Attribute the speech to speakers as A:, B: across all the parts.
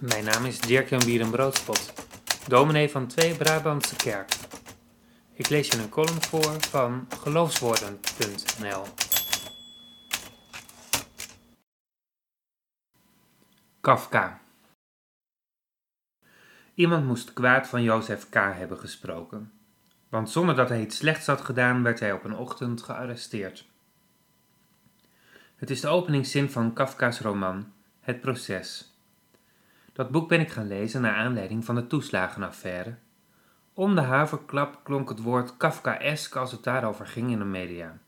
A: Mijn naam is Dirk-Jan Bierenbroodspot, dominee van Twee Brabantse Kerk. Ik lees je een column voor van geloofswoorden.nl. Kafka Iemand moest kwaad van Jozef K. hebben gesproken, want zonder dat hij iets slechts had gedaan, werd hij op een ochtend gearresteerd. Het is de openingszin van Kafka's roman Het Proces. Dat boek ben ik gaan lezen naar aanleiding van de toeslagenaffaire. Om de haverklap klonk het woord Kafkaesk als het daarover ging in de media.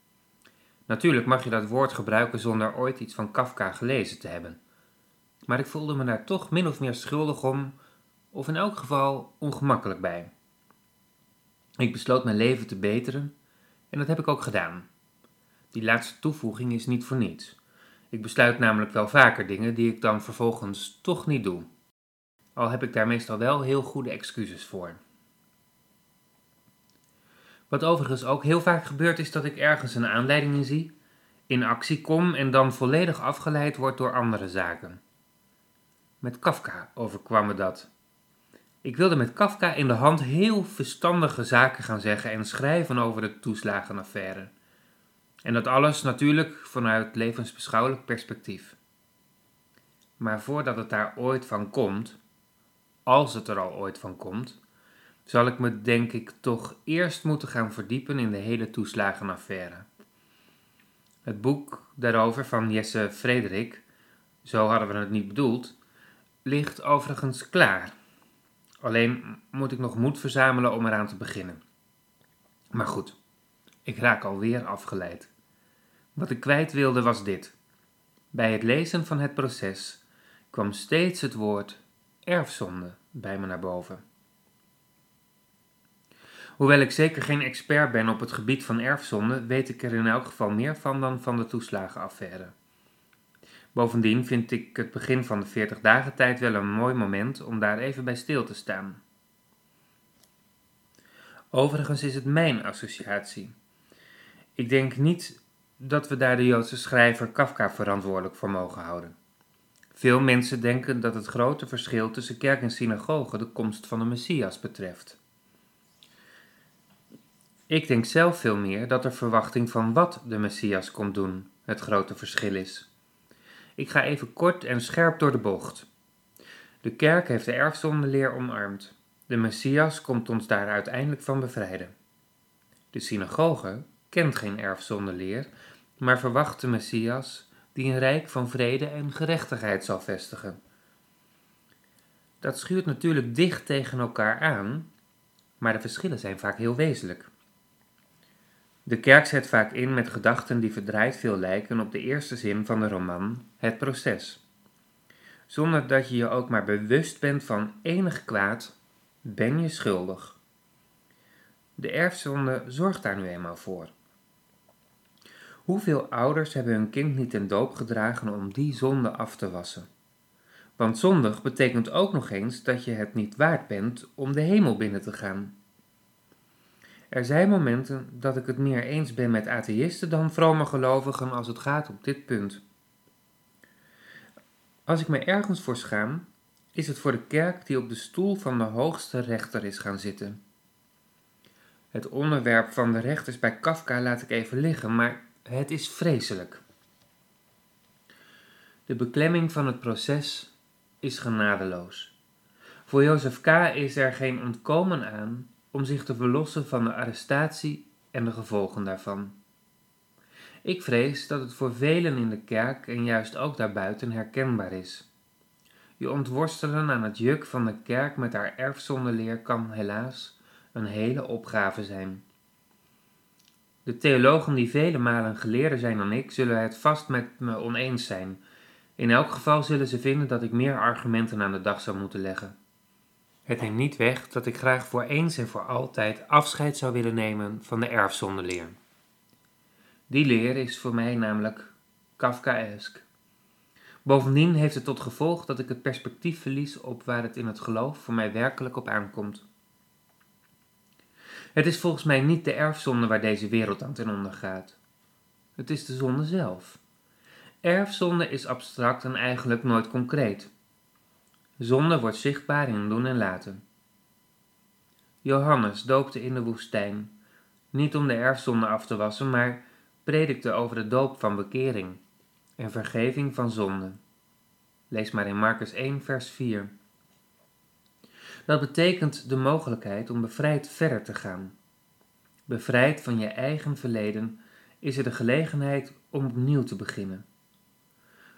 A: Natuurlijk mag je dat woord gebruiken zonder ooit iets van Kafka gelezen te hebben. Maar ik voelde me daar toch min of meer schuldig om, of in elk geval ongemakkelijk bij. Ik besloot mijn leven te beteren en dat heb ik ook gedaan. Die laatste toevoeging is niet voor niets. Ik besluit namelijk wel vaker dingen die ik dan vervolgens toch niet doe. Al heb ik daar meestal wel heel goede excuses voor. Wat overigens ook heel vaak gebeurt is dat ik ergens een aanleiding in zie, in actie kom en dan volledig afgeleid word door andere zaken. Met Kafka overkwam me dat. Ik wilde met Kafka in de hand heel verstandige zaken gaan zeggen en schrijven over de toeslagenaffaire. En dat alles natuurlijk vanuit levensbeschouwelijk perspectief. Maar voordat het daar ooit van komt, als het er al ooit van komt, zal ik me denk ik toch eerst moeten gaan verdiepen in de hele toeslagenaffaire. Het boek daarover van Jesse Frederik, zo hadden we het niet bedoeld, ligt overigens klaar. Alleen moet ik nog moed verzamelen om eraan te beginnen. Maar goed, ik raak alweer afgeleid. Wat ik kwijt wilde was dit. Bij het lezen van het proces kwam steeds het woord erfzonde bij me naar boven. Hoewel ik zeker geen expert ben op het gebied van erfzonde, weet ik er in elk geval meer van dan van de toeslagenaffaire. Bovendien vind ik het begin van de 40 dagen tijd wel een mooi moment om daar even bij stil te staan. Overigens is het mijn associatie. Ik denk niet dat we daar de Joodse schrijver Kafka verantwoordelijk voor mogen houden. Veel mensen denken dat het grote verschil tussen kerk en synagoge de komst van de Messias betreft. Ik denk zelf veel meer dat de verwachting van wat de Messias komt doen het grote verschil is. Ik ga even kort en scherp door de bocht. De kerk heeft de erfzondeleer omarmd. De Messias komt ons daar uiteindelijk van bevrijden. De synagoge kent geen erfzondeleer, maar verwacht de Messias die een rijk van vrede en gerechtigheid zal vestigen. Dat schuurt natuurlijk dicht tegen elkaar aan, maar de verschillen zijn vaak heel wezenlijk. De kerk zet vaak in met gedachten die verdraaid veel lijken op de eerste zin van de roman Het proces. Zonder dat je je ook maar bewust bent van enig kwaad, ben je schuldig. De erfzonde zorgt daar nu eenmaal voor. Hoeveel ouders hebben hun kind niet ten doop gedragen om die zonde af te wassen? Want zondig betekent ook nog eens dat je het niet waard bent om de hemel binnen te gaan. Er zijn momenten dat ik het meer eens ben met atheïsten dan vrome gelovigen als het gaat op dit punt. Als ik me ergens voor schaam, is het voor de kerk die op de stoel van de hoogste rechter is gaan zitten. Het onderwerp van de rechters bij Kafka laat ik even liggen, maar het is vreselijk. De beklemming van het proces is genadeloos. Voor Jozef K. is er geen ontkomen aan om zich te verlossen van de arrestatie en de gevolgen daarvan. Ik vrees dat het voor velen in de kerk en juist ook daarbuiten herkenbaar is. Je ontworstelen aan het juk van de kerk met haar erfzondeleer kan helaas een hele opgave zijn. De theologen die vele malen geleerder zijn dan ik, zullen het vast met me oneens zijn. In elk geval zullen ze vinden dat ik meer argumenten aan de dag zou moeten leggen. Het neemt niet weg dat ik graag voor eens en voor altijd afscheid zou willen nemen van de erfzondeleer. Die leer is voor mij namelijk Kafkaesk. Bovendien heeft het tot gevolg dat ik het perspectief verlies op waar het in het geloof voor mij werkelijk op aankomt. Het is volgens mij niet de erfzonde waar deze wereld aan ten onder gaat. Het is de zonde zelf. Erfzonde is abstract en eigenlijk nooit concreet. Zonde wordt zichtbaar in doen en laten. Johannes doopte in de woestijn, niet om de erfzonde af te wassen, maar predikte over de doop van bekering en vergeving van zonden. Lees maar in Marcus 1, vers 4. Dat betekent de mogelijkheid om bevrijd verder te gaan. Bevrijd van je eigen verleden is er de gelegenheid om opnieuw te beginnen.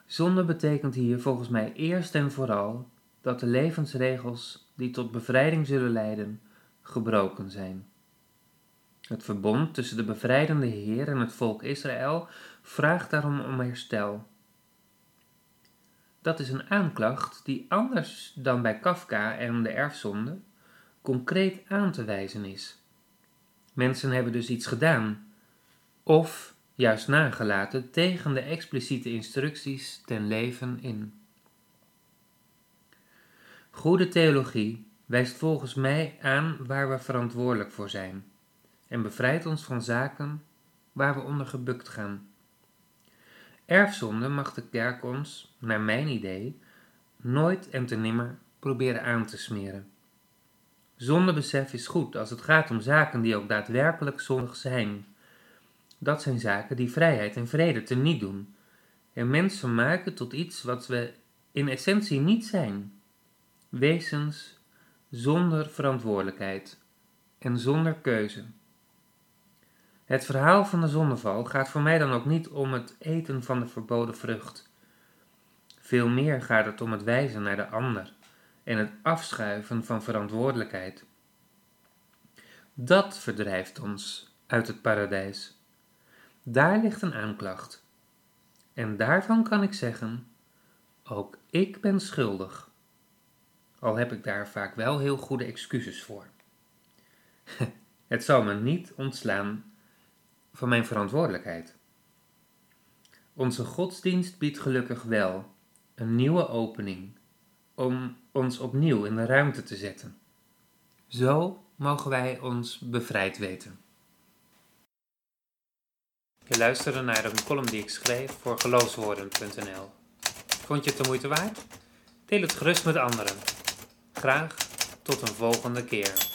A: Zonde betekent hier volgens mij eerst en vooral dat de levensregels die tot bevrijding zullen leiden, gebroken zijn. Het verbond tussen de bevrijdende Heer en het volk Israël vraagt daarom om herstel. Dat is een aanklacht die anders dan bij Kafka en de erfzonde concreet aan te wijzen is. Mensen hebben dus iets gedaan, of juist nagelaten tegen de expliciete instructies ten leven in. Goede theologie wijst volgens mij aan waar we verantwoordelijk voor zijn en bevrijdt ons van zaken waar we onder gebukt gaan. Erfzonde mag de kerk ons, naar mijn idee, nooit en te nimmer proberen aan te smeren. Zondebesef is goed als het gaat om zaken die ook daadwerkelijk zondig zijn. Dat zijn zaken die vrijheid en vrede teniet doen en mensen maken tot iets wat we in essentie niet zijn. Wezens zonder verantwoordelijkheid en zonder keuze. Het verhaal van de zondeval gaat voor mij dan ook niet om het eten van de verboden vrucht. Veel meer gaat het om het wijzen naar de ander en het afschuiven van verantwoordelijkheid. Dat verdrijft ons uit het paradijs. Daar ligt een aanklacht. En daarvan kan ik zeggen: ook ik ben schuldig. Al heb ik daar vaak wel heel goede excuses voor. Het zal me niet ontslaan van mijn verantwoordelijkheid. Onze godsdienst biedt gelukkig wel een nieuwe opening om ons opnieuw in de ruimte te zetten. Zo mogen wij ons bevrijd weten. Je luisterde naar een column die ik schreef voor geloofswoorden.nl. Vond je het de moeite waard? Deel het gerust met anderen. Graag tot een volgende keer.